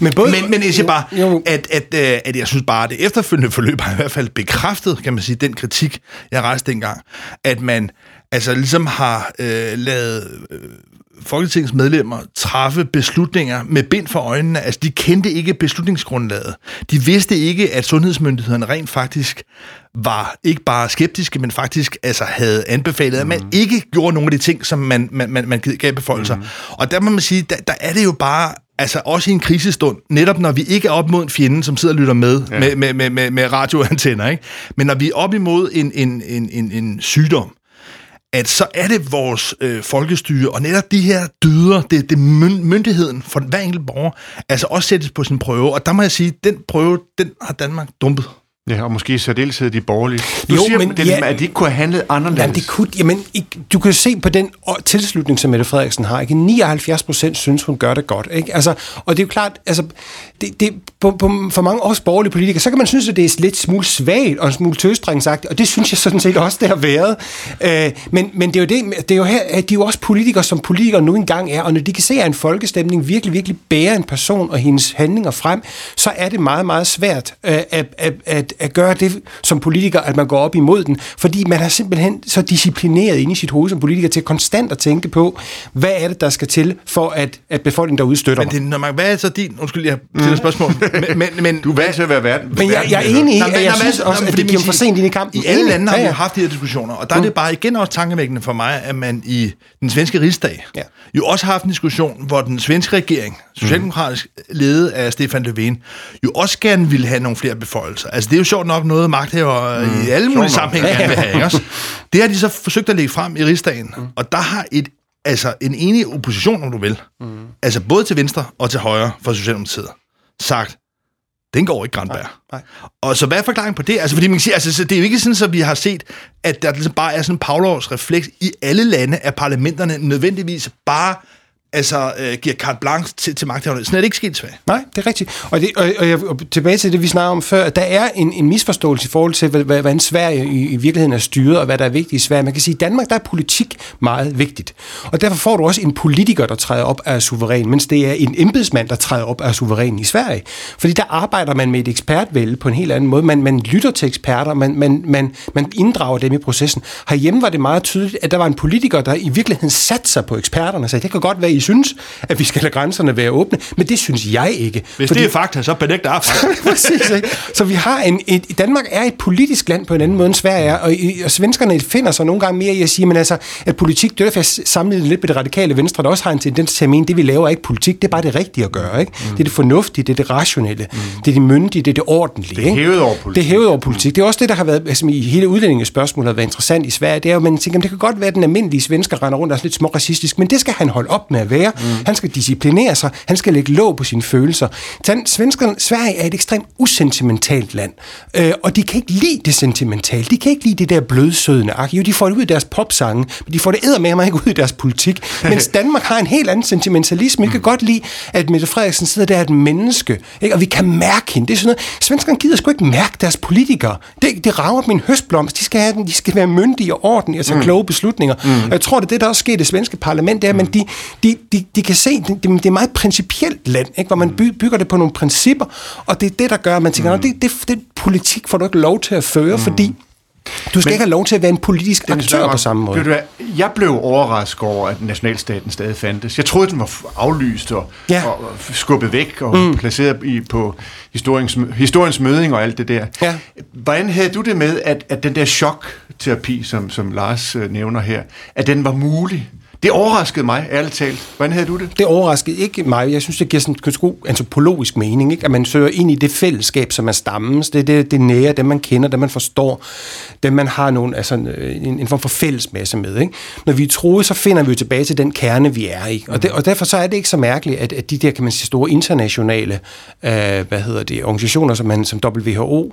Men, både, men, men jeg siger bare, jo. At, at, at, at jeg synes bare, at det efterfølgende forløb har i hvert fald bekræftet, kan man sige, den kritik, jeg rejste dengang, at man altså ligesom har øh, lavet øh, Folketingets medlemmer træffe beslutninger med bind for øjnene. Altså, de kendte ikke beslutningsgrundlaget. De vidste ikke, at sundhedsmyndighederne rent faktisk var ikke bare skeptiske, men faktisk altså, havde anbefalet, at man mm. ikke gjorde nogle af de ting, som man, man, man, man gav befolkninger. Mm. Og der må man sige, der, der er det jo bare altså også i en krisestund, netop når vi ikke er op mod en fjende, som sidder og lytter med ja. med, med, med, med, med radioantenner, ikke? men når vi er op imod en, en, en, en, en sygdom, at så er det vores øh, folkestyre, og netop de her dyder, det, det myndigheden for hver enkelt borger, altså også sættes på sin prøve. Og der må jeg sige, den prøve, den har Danmark dumpet. Ja, og måske i særdeleshed de borgerlige. Du jo, siger, men, den, ja, at de ikke kunne have handlet anderledes. Jamen, det kunne, jamen, du kan se på den tilslutning, som Mette Frederiksen har. Ikke? 79 procent synes, hun gør det godt. Ikke? Altså, og det er jo klart, altså, det, det, på, på, for mange også borgerlige politikere, så kan man synes, at det er lidt smule svagt og en smule tøstrengsagt, og det synes jeg sådan set også, det har været. Øh, men, men det er jo det, det er jo her, at de er jo også politikere, som politikere nu engang er, og når de kan se, at en folkestemning virkelig, virkelig bærer en person og hendes handlinger frem, så er det meget, meget svært øh, at, at, at at, gøre det som politiker, at man går op imod den, fordi man er simpelthen så disciplineret inde i sit hoved som politiker til konstant at tænke på, hvad er det, der skal til, for at, at befolkningen derude støtter men det, når man, hvad er så din, undskyld, jeg stiller mm. spørgsmål, [LAUGHS] men, men, men, du er vant til at være verden. Men jeg, jeg er enig i, at jeg synes også, at det giver for sent ind i kampen. I alle lande har vi haft de her diskussioner, og der er det mm. bare igen også tankevækkende for mig, at man i den svenske rigsdag ja. jo også har haft en diskussion, hvor den svenske regering, socialdemokratisk ledet af Stefan Löfven, jo også gerne ville have nogle flere beføjelser. Altså det er jo sjovt nok noget, magthaver mm. i alle mulige sammenhænge gerne vil have. Ikke også? Det har de så forsøgt at lægge frem i rigsdagen, mm. og der har et altså en enig opposition, om du vil, mm. altså både til venstre og til højre for Socialdemokratiet, sagt, den går ikke, Grandberg. Nej, nej. Og så hvad er forklaringen på det? Altså, fordi man kan sige, altså, det er jo ikke sådan, at vi har set, at der ligesom bare er sådan en Pavlovs refleks i alle lande, at parlamenterne nødvendigvis bare altså øh, giver carte blanche til, til magthaverne. Sådan er det ikke sket svært. Nej, det er rigtigt. Og, det, og, og, jeg, og tilbage til det, vi snakker om før, der er en, en misforståelse i forhold til, hvad, hvad, hvad en Sverige i, i virkeligheden er styret, og hvad der er vigtigt i Sverige. Man kan sige, at i Danmark der er politik meget vigtigt. Og derfor får du også en politiker, der træder op af suveræn, mens det er en embedsmand, der træder op af suveræn i Sverige. Fordi der arbejder man med et ekspertvælde på en helt anden måde. Man, man lytter til eksperter, man, man, man, man inddrager dem i processen. Herhjemme var det meget tydeligt, at der var en politiker, der i virkeligheden satte sig på eksperterne og sagde, det kan godt være, I synes, at vi skal lade grænserne være åbne, men det synes jeg ikke. Hvis fordi... det er fakta, så benægter jeg fakta. [LAUGHS] Præcis, ikke? Så vi har en, et, Danmark er et politisk land på en anden måde end Sverige er, og, og svenskerne finder sig nogle gange mere i at sige, men altså, at politik, det er derfor, jeg sammenligner lidt med det radikale venstre, der også har en tendens til at mene, det vi laver er ikke politik, det er bare det rigtige at gøre. Ikke? Mm. Det er det fornuftige, det er det rationelle, mm. det er det myndige, det er det ordentlige. Det er hævet over politik. Det er hævet over politik. Det er også det, der har været, altså, i hele udlændingespørgsmålet har været interessant i Sverige, det er jo, man tænker, det kan godt være, at den almindelige svensker render rundt og er lidt små racistisk, men det skal han holde op med at være. Mm. Han skal disciplinere sig, han skal lægge låg på sine følelser. Svenskerne, Sverige er et ekstremt usentimentalt land, øh, og de kan ikke lide det sentimentale. De kan ikke lide det der blødsødende ak. Jo, de får det ud i deres popsange, men de får det æder med mig ikke ud i deres politik. [LAUGHS] Mens Danmark har en helt anden sentimentalisme. Jeg kan godt lide, at Mette Frederiksen sidder der et menneske, ikke? og vi kan mærke hende. Det er sådan noget. Svenskerne gider sgu ikke mærke deres politikere. Det, det rager min høstblomst. De skal, have, de skal være myndige og ordentlige og tage mm. kloge beslutninger. Mm. Og jeg tror, det er det, der også sker i det svenske parlament, det er, mm. men de, de, de, de kan se, det, det er meget principielt land, ikke? hvor man by, bygger det på nogle principper, og det er det, der gør, at man tænker, mm. det, det, det politik får du ikke lov til at føre, mm. fordi du skal Men, ikke have lov til at være en politisk aktør på samme måde. Du, jeg blev overrasket over, at nationalstaten stadig fandtes. Jeg troede, den var aflyst og, ja. og skubbet væk og mm. placeret i, på historiens, historiens møding og alt det der. Ja. Hvordan havde du det med, at, at den der chokterapi, som, som Lars øh, nævner her, at den var mulig? Det overraskede mig, ærligt talt. Hvordan havde du det? Det overraskede ikke mig. Jeg synes, det giver sådan en god antropologisk mening, ikke? at man søger ind i det fællesskab, som er stammens. Det er det, det nære, dem man kender, dem man forstår, dem man har nogen, altså en, en form for fællesmasse med. Ikke? Når vi er troede, så finder vi jo tilbage til den kerne, vi er i. Og, det, og derfor så er det ikke så mærkeligt, at, at de der, kan man sige, store internationale øh, hvad hedder det, organisationer, som, man, som WHO,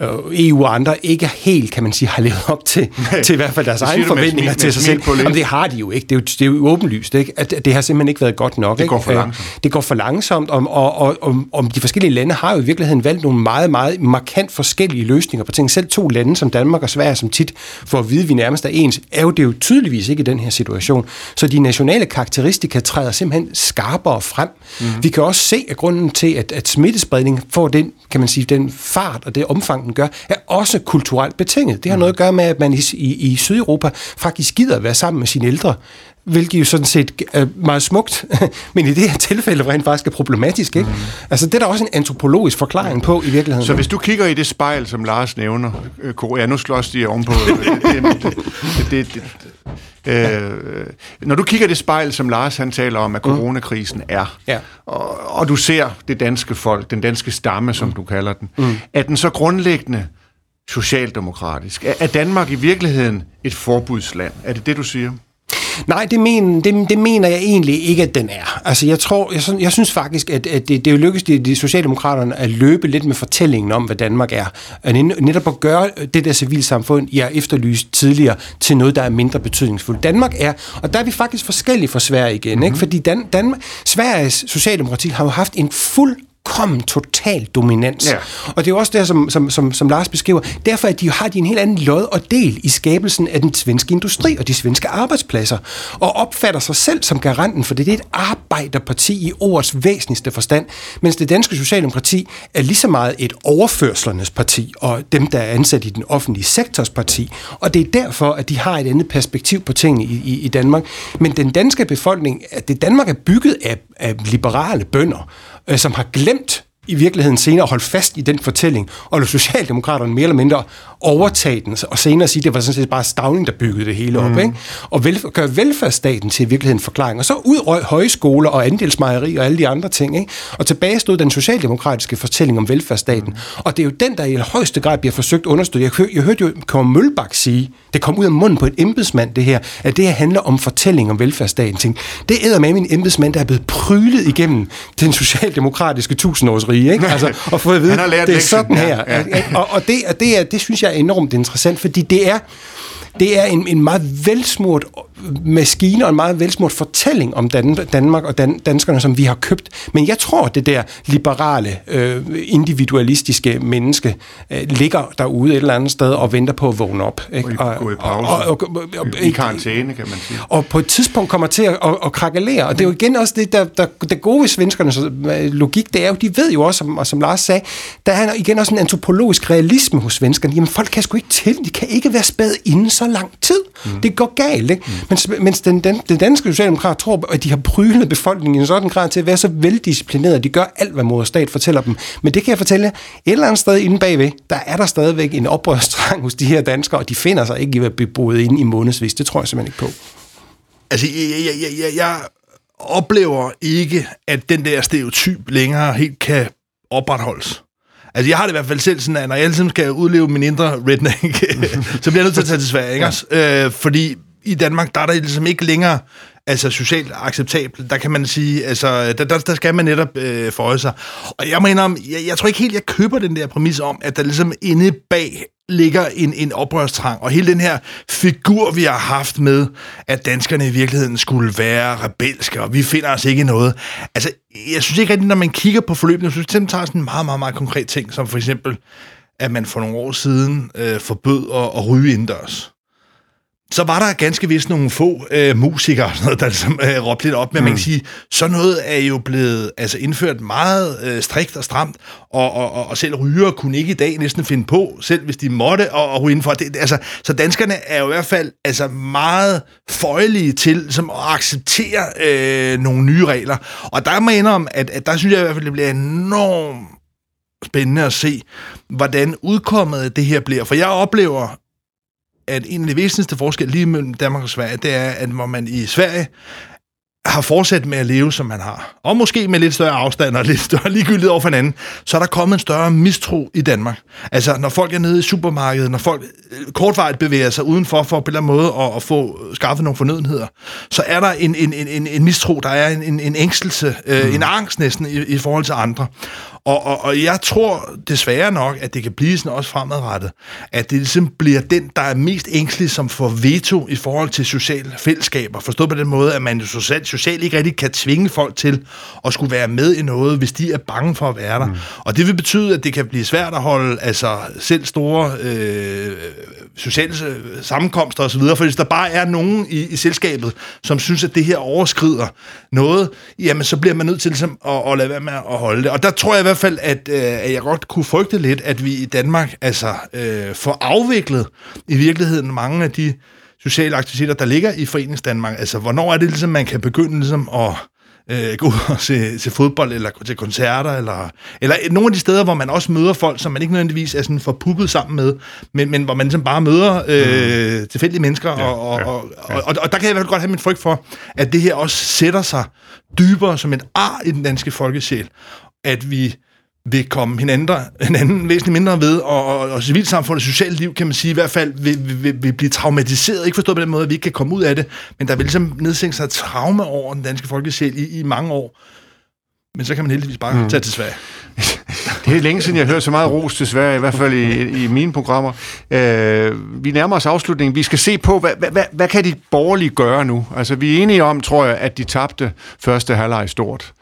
øh, EU og andre, ikke helt, kan man sige, har levet op til, [LAUGHS] til i hvert fald deres egne forventninger til sig selv. Jamen, det har de jo ikke. Det jo, det er jo åbenlyst, ikke? at det har simpelthen ikke været godt nok. Det går ikke? for langsomt. Det går for langsomt, og, og, og, og, og de forskellige lande har jo i virkeligheden valgt nogle meget, meget markant forskellige løsninger på ting. Selv to lande som Danmark og Sverige, som tit får at vide, at vi nærmest er ens, er jo det jo tydeligvis ikke i den her situation. Så de nationale karakteristika træder simpelthen skarpere frem. Mm. Vi kan også se, at grunden til, at, at smittespredning får den, kan man sige, den fart og det omfang, den gør, er også kulturelt betinget. Det har noget at gøre med, at man i, i, i Sydeuropa faktisk gider at være sammen med sine ældre, hvilket jo sådan set er meget smukt, [LAUGHS] men i det her tilfælde rent faktisk er problematisk. Ikke? Mm. Altså, det er der også en antropologisk forklaring på i virkeligheden. Så hvis du kigger i det spejl, som Lars nævner, øh, ja, nu slås de ovenpå. det, det, det, det, øh, når du kigger det spejl, som Lars han taler om, at coronakrisen er, Ja. og, og du ser det danske folk, den danske stamme, som du kalder den, mm. er den så grundlæggende socialdemokratisk? Er, er Danmark i virkeligheden et forbudsland? Er det det, du siger? Nej, det, men, det, det mener jeg egentlig ikke, at den er. Altså, jeg, tror, jeg, jeg synes faktisk, at, at det, det er jo lykkedes de, de Socialdemokraterne at løbe lidt med fortællingen om, hvad Danmark er. At netop at gøre det der civilsamfund, jeg efterlyst tidligere, til noget, der er mindre betydningsfuldt. Danmark er, og der er vi faktisk forskellige fra Sverige igen, mm-hmm. ikke? fordi Dan, Danmark, Sveriges Socialdemokrati har jo haft en fuld fuldkommen total dominans. Ja. Og det er jo også det, som, som, som, som Lars beskriver. Derfor at de har de en helt anden lod og del i skabelsen af den svenske industri og de svenske arbejdspladser, og opfatter sig selv som garanten, for det er et arbejderparti i ordets væsentligste forstand, mens det danske socialdemokrati er lige så meget et overførslernes parti, og dem, der er ansat i den offentlige sektors parti. Og det er derfor, at de har et andet perspektiv på tingene i, i, i Danmark. Men den danske befolkning, at det Danmark er bygget af, af liberale bønder, øh, som har glemt i virkeligheden senere holde fast i den fortælling, og lade Socialdemokraterne mere eller mindre overtage den, og senere sige, at det var sådan set bare Stavning, der byggede det hele op, mm. ikke? og vel, gøre velfærdsstaten til i virkeligheden en forklaring. Og så udrøg højskoler og andelsmejeri og alle de andre ting, ikke? og tilbage stod den socialdemokratiske fortælling om velfærdsstaten. Mm. Og det er jo den, der i højeste grad bliver forsøgt understøttet. Jeg, hør, jeg hørte jo Kåre Mølbak sige, det kom ud af munden på et embedsmand, det her, at det her handler om fortælling om velfærdsstaten. Tænk, det æder med min embedsmand, der er blevet prylet igennem den socialdemokratiske tusindårsrige, ikke? Altså, og fået at vide, det er sådan her. ja, ja. Og, og, det, og det, er, det synes jeg er enormt interessant, fordi det er, det er en, en meget velsmurt maskine og en meget velsmurt fortælling om Dan, Danmark og dan, danskerne, som vi har købt. Men jeg tror, det der liberale, øh, individualistiske menneske øh, ligger derude et eller andet sted og venter på at vågne op. Ikke? Og i- gå i pause. Og, og, og, og, I karantæne, kan man sige. og på et tidspunkt kommer til at, at, at krakalere. Og det er jo igen også det, der, der, det gode ved svenskernes øh, logik, det er jo, de ved jo også, som, og som Lars sagde, der er igen også en antropologisk realisme hos svenskerne. Jamen folk kan sgu ikke til, de kan ikke være spædet inde så lang tid. Mm. Det går galt, ikke? Mm. Mens, mens den, den, den danske socialdemokrat tror, at de har prylet befolkningen i en sådan grad til at være så veldisciplineret, de gør alt, hvad moder stat fortæller dem. Men det kan jeg fortælle jer, et eller andet sted inde bagved, der er der stadigvæk en oprørstrang hos de her danskere, og de finder sig ikke i at blive boet inde i månedsvis. Det tror jeg simpelthen ikke på. Altså, jeg, jeg, jeg, jeg, jeg oplever ikke, at den der stereotyp længere helt kan opretholdes. Altså, jeg har det i hvert fald selv sådan, at når jeg altid skal udleve min indre redneck, [LAUGHS] så bliver jeg nødt til at tage til Sverige, ikke Ja. Øh, fordi i Danmark, der er der ligesom ikke længere altså socialt acceptabelt. Der kan man sige, altså, der, der, der skal man netop øh, forøje sig. Og jeg mener, om, jeg, jeg tror ikke helt, jeg køber den der præmis om, at der ligesom inde bag ligger en, en oprørstrang, og hele den her figur, vi har haft med, at danskerne i virkeligheden skulle være rebelske, og vi finder os ikke i noget. Altså, jeg synes ikke rigtigt, når man kigger på forløbet, jeg synes, det tager sådan en meget, meget, meget konkret ting, som for eksempel, at man for nogle år siden øh, forbød at, at ryge indendørs så var der ganske vist nogle få øh, musikere, og sådan noget, der ligesom, øh, råbte lidt op, men mm. man kan sige, sådan noget er jo blevet altså, indført meget øh, strikt og stramt, og, og, og, selv ryger kunne ikke i dag næsten finde på, selv hvis de måtte, og, og ryge indenfor. Det, altså, så danskerne er jo i hvert fald altså, meget føjelige til som at acceptere øh, nogle nye regler. Og der må jeg indrømme, at, at der synes jeg i hvert fald, det bliver enormt spændende at se, hvordan udkommet det her bliver. For jeg oplever at en af de væsentligste forskelle lige mellem Danmark og Sverige, det er, at hvor man i Sverige har fortsat med at leve, som man har, og måske med lidt større afstand og lidt større ligegyldighed over for hinanden, så er der kommet en større mistro i Danmark. Altså, når folk er nede i supermarkedet, når folk øh, kortvarigt bevæger sig udenfor for på en eller anden måde at, at få skaffet nogle fornødenheder, så er der en, en, en, en mistro, der er en, en, en ængstelse, øh, mm. en angst næsten i, i forhold til andre. Og, og, og jeg tror desværre nok, at det kan blive sådan også fremadrettet, at det ligesom bliver den, der er mest ængstelig, som får veto i forhold til sociale fællesskaber. Forstået på den måde, at man jo socialt, socialt ikke rigtig kan tvinge folk til at skulle være med i noget, hvis de er bange for at være der. Mm. Og det vil betyde, at det kan blive svært at holde altså, selv store øh, sociale sammenkomster osv., for hvis der bare er nogen i, i selskabet, som synes, at det her overskrider noget, jamen så bliver man nødt til ligesom, at, at lade være med at holde det. Og der tror jeg hvert fald, at, øh, at jeg godt kunne frygte lidt, at vi i Danmark altså øh, får afviklet i virkeligheden mange af de sociale aktiviteter, der ligger i Forenings Danmark. Altså, hvornår er det ligesom, man kan begynde ligesom at øh, gå ud og se, se fodbold, eller til koncerter, eller, eller nogle af de steder, hvor man også møder folk, som man ikke nødvendigvis er sådan forpuppet sammen med, men, men hvor man ligesom bare møder øh, mm. tilfældige mennesker, ja, og, og, ja, og, ja. Og, og, og der kan jeg i hvert fald godt have min frygt for, at det her også sætter sig dybere som et ar i den danske folkesjæl, at vi vil komme hinanden, hinanden væsentligt mindre ved, og, og, og civilsamfundets sociale liv, kan man sige, i hvert fald vil, vil, vil blive traumatiseret. Ikke forstået på den måde, at vi ikke kan komme ud af det, men der vil ligesom nedsænke sig et traume over den danske folkesjæl i, i mange år. Men så kan man heldigvis bare mm. tage til Sverige. [LAUGHS] Det er længe siden, jeg har hørt så meget ros til Sverige, i hvert fald i, i mine programmer. Øh, vi nærmer os afslutningen. Vi skal se på, hvad, hvad, hvad, hvad kan de borgerlige gøre nu? Altså, vi er enige om, tror jeg, at de tabte første halvleg stort.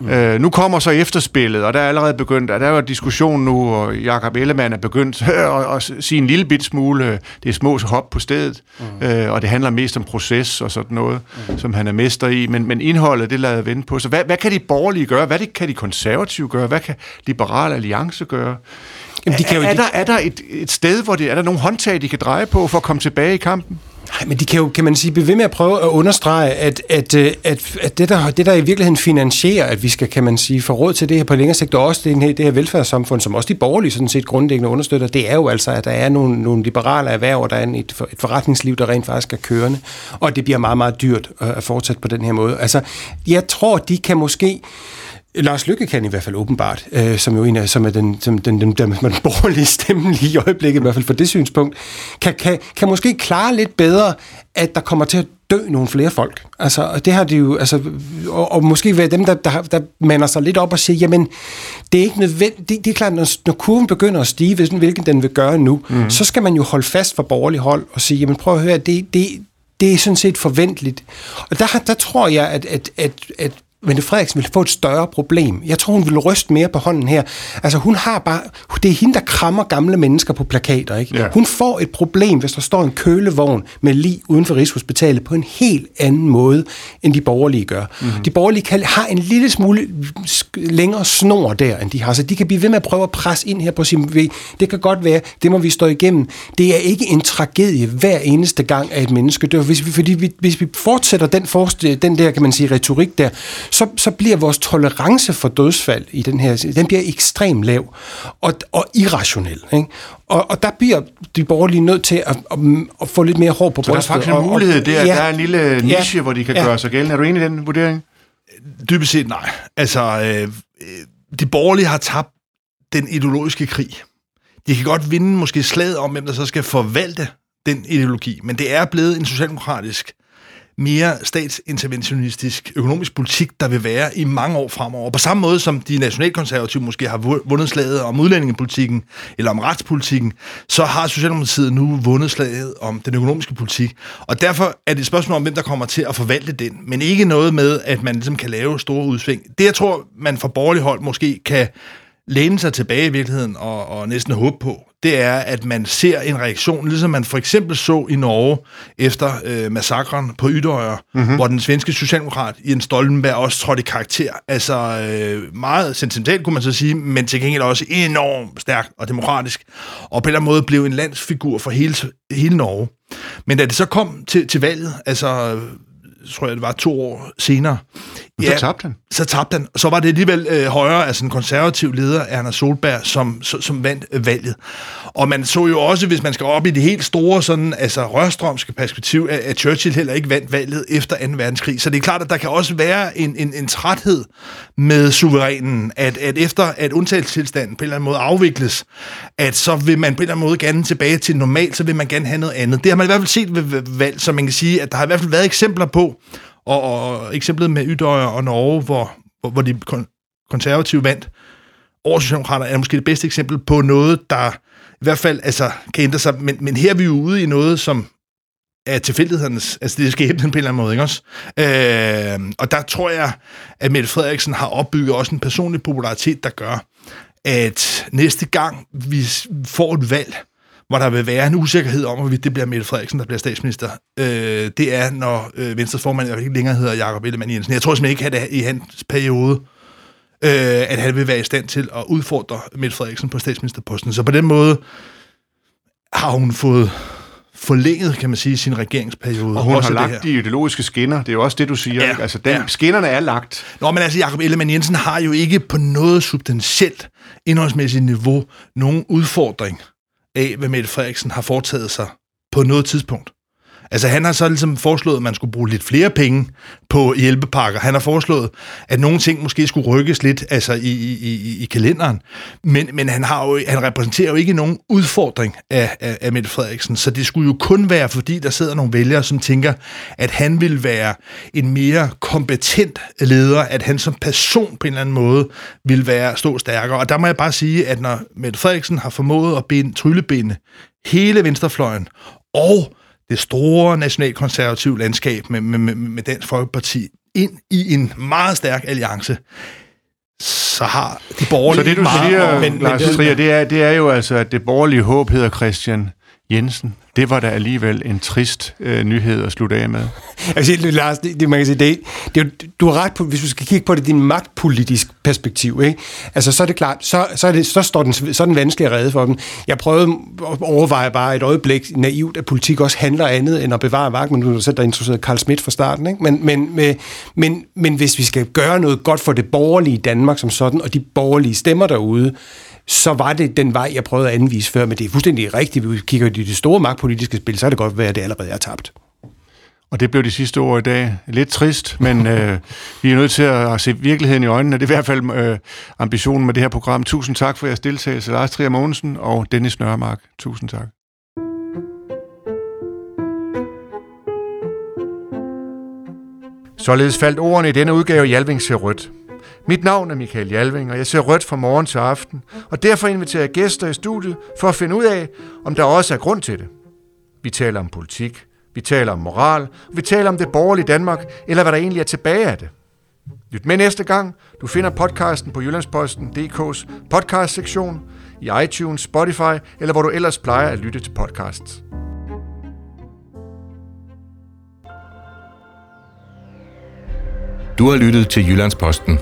Mm. Øh, nu kommer så efterspillet, og der er allerede begyndt, at der er jo diskussion nu, og Jakob Ellemann er begyndt [LAUGHS] at, at sige en lille bit smule, det er små hop på stedet, mm. øh, og det handler mest om proces og sådan noget, mm. som han er mester i, men, men indholdet, det lader jeg vente på. Så hvad, hvad kan de borgerlige gøre? Hvad kan de konservative gøre? Hvad kan Liberal Alliance gøre? Jamen, de kan jo, er, er, der, er der et, et sted, hvor det, er der nogle håndtag, de kan dreje på for at komme tilbage i kampen? Nej, men de kan jo, kan man sige, blive ved med at prøve at understrege, at, at, øh, at, at det, der, det, der i virkeligheden finansierer, at vi skal, kan man sige, få råd til det her på længere sigt, og også det, her, det her velfærdssamfund, som også de borgerlige sådan set grundlæggende understøtter, det er jo altså, at der er nogle, nogle liberale erhverv, og der er et, et forretningsliv, der rent faktisk er kørende, og det bliver meget, meget dyrt at fortsætte på den her måde. Altså, jeg tror, de kan måske Lars Lykke kan i hvert fald åbenbart, øh, som jo en af, som er den, som den, den, den, den borgerlige stemme lige i øjeblikket, i hvert fald for det synspunkt, kan, kan, kan måske klare lidt bedre, at der kommer til at dø nogle flere folk. Altså, det har de jo, altså, og, og måske være dem, der, der, der mander sig lidt op og siger, jamen, det er ikke nødvendigt, det, det er klart, når, når kurven begynder at stige, hvilken den vil gøre nu, mm. så skal man jo holde fast for borgerlig hold og sige, jamen prøv at høre, det, det, det er sådan set forventeligt. Og der, der tror jeg, at, at, at, at Mette Frederiksen vil få et større problem. Jeg tror, hun vil ryste mere på hånden her. Altså, hun har bare... Det er hende, der krammer gamle mennesker på plakater, ikke? Ja. Hun får et problem, hvis der står en kølevogn med lige uden for Rigshospitalet på en helt anden måde, end de borgerlige gør. Mm-hmm. De borgerlige kan, har en lille smule længere snor der, end de har. Så de kan blive ved med at prøve at presse ind her på sin vej. Det kan godt være, det må vi stå igennem. Det er ikke en tragedie hver eneste gang, at et menneske dør. Hvis vi, fordi vi, hvis vi fortsætter den, den der, kan man sige, retorik der, så, så bliver vores tolerance for dødsfald i den her, den bliver ekstremt lav og, og irrationel. Ikke? Og, og der bliver de borgerlige nødt til at, at, at få lidt mere hår på brystet. Så der er faktisk en mulighed der, ja, der er en lille niche, ja, hvor de kan ja. gøre sig gældende. Er du enig i den vurdering? Dybest set nej. Altså, øh, de borgerlige har tabt den ideologiske krig. De kan godt vinde måske slaget om, hvem der så skal forvalte den ideologi, men det er blevet en socialdemokratisk mere statsinterventionistisk økonomisk politik, der vil være i mange år fremover. På samme måde som de nationalkonservative måske har vundet slaget om udlændingepolitikken eller om retspolitikken, så har Socialdemokratiet nu vundet slaget om den økonomiske politik. Og derfor er det et spørgsmål om, hvem der kommer til at forvalte den, men ikke noget med, at man ligesom kan lave store udsving. Det, jeg tror, man fra borgerlig hold måske kan læne sig tilbage i virkeligheden og, og næsten håbe på, det er, at man ser en reaktion, ligesom man for eksempel så i Norge efter øh, massakren på Ydøjer, mm-hmm. hvor den svenske socialdemokrat Jens Stoltenberg også trådte i karakter. Altså øh, meget sentimentalt, kunne man så sige, men til gengæld også enormt stærk og demokratisk, og på en eller anden måde blev en landsfigur for hele, hele Norge. Men da det så kom til, til valget, altså tror jeg det var to år senere. Ja, så tabte han. Så tabte han. Så var det alligevel øh, højere, altså en konservativ leder, Erna Solberg, som, som, som vandt øh, valget. Og man så jo også, hvis man skal op i det helt store, sådan, altså rørstrømske perspektiv, at, at Churchill heller ikke vandt valget efter 2. verdenskrig. Så det er klart, at der kan også være en, en, en træthed med suverænen, at, at efter at undtagelsestilstanden på en eller anden måde afvikles, at så vil man på en eller anden måde gerne tilbage til normalt, så vil man gerne have noget andet. Det har man i hvert fald set ved valg, så man kan sige, at der har i hvert fald været eksempler på, og, og eksemplet med Ydøjer og Norge, hvor, hvor, hvor de konservative vandt, over Socialdemokraterne, er måske det bedste eksempel på noget, der i hvert fald altså, kan ændre sig. Men, men her er vi jo ude i noget, som er tilfældighedernes, altså det er skæbnen på en eller anden måde, ikke også? Øh, og der tror jeg, at Mette Frederiksen har opbygget også en personlig popularitet, der gør, at næste gang vi får et valg, hvor der vil være en usikkerhed om, hvorvidt det bliver Mette Frederiksen, der bliver statsminister, øh, det er, når øh, Venstres formand ikke længere hedder Jakob Ellemann Jensen. Jeg tror simpelthen ikke, at i hans periode, øh, at han vil være i stand til at udfordre Mette Frederiksen på statsministerposten. Så på den måde har hun fået forlænget, kan man sige, sin regeringsperiode. Og hun også har det lagt de ideologiske skinner. Det er jo også det, du siger. Ja, ikke? Altså, den, ja. skinnerne er lagt. Nå, men altså, Jacob Ellemann Jensen har jo ikke på noget substantielt indholdsmæssigt niveau nogen udfordring af, hvad Mette Frederiksen har foretaget sig på noget tidspunkt. Altså, han har så ligesom foreslået, at man skulle bruge lidt flere penge på hjælpepakker. Han har foreslået, at nogle ting måske skulle rykkes lidt altså i, i, i, i kalenderen. Men, men han, har jo, han repræsenterer jo ikke nogen udfordring af, af, af Mette Frederiksen. Så det skulle jo kun være, fordi der sidder nogle vælgere, som tænker, at han vil være en mere kompetent leder, at han som person på en eller anden måde vil være stå stærkere. Og der må jeg bare sige, at når Mette Frederiksen har formået at binde, tryllebinde hele venstrefløjen og det store nationalkonservative landskab med, med, med, med Dansk Folkeparti ind i en meget stærk alliance, så har de borgerlige Så det, du meget... siger, men, Lars men, Trier, det er, det er jo altså, at det borgerlige håb hedder Christian Jensen. Det var da alligevel en trist øh, nyhed at slutte af med. [LAUGHS] Altså, Lars, det, det, man kan sige, det, det, du har ret på, hvis du skal kigge på det, din magtpolitisk perspektiv, ikke? Altså, så er det klart, så, så, er det, så står den, så er den vanskelig at redde for dem. Jeg prøvede at overveje bare et øjeblik naivt, at politik også handler andet end at bevare magt, men du er selv der interesseret Carl Schmidt fra starten, ikke? Men, men, men, men, men hvis vi skal gøre noget godt for det borgerlige Danmark som sådan, og de borgerlige stemmer derude, så var det den vej, jeg prøvede at anvise før, men det er fuldstændig rigtigt. Hvis vi kigger i det store magtpolitiske spil, så er det godt være, at det allerede er tabt. Og det blev de sidste ord i dag. Lidt trist, men [LAUGHS] øh, vi er nødt til at se virkeligheden i øjnene. Det er i hvert fald øh, ambitionen med det her program. Tusind tak for jeres deltagelse, Lars Trier Mogensen og Dennis Nørmark. Tusind tak. Således faldt ordene i denne udgave Jalving ser rødt. Mit navn er Michael Jalving, og jeg ser rødt fra morgen til aften, og derfor inviterer jeg gæster i studiet for at finde ud af, om der også er grund til det. Vi taler om politik, vi taler om moral, og vi taler om det borgerlige Danmark, eller hvad der egentlig er tilbage af det. Lyt med næste gang. Du finder podcasten på Jyllandsposten.dk's podcast-sektion, i iTunes, Spotify, eller hvor du ellers plejer at lytte til podcasts. Du har lyttet til Jyllandsposten.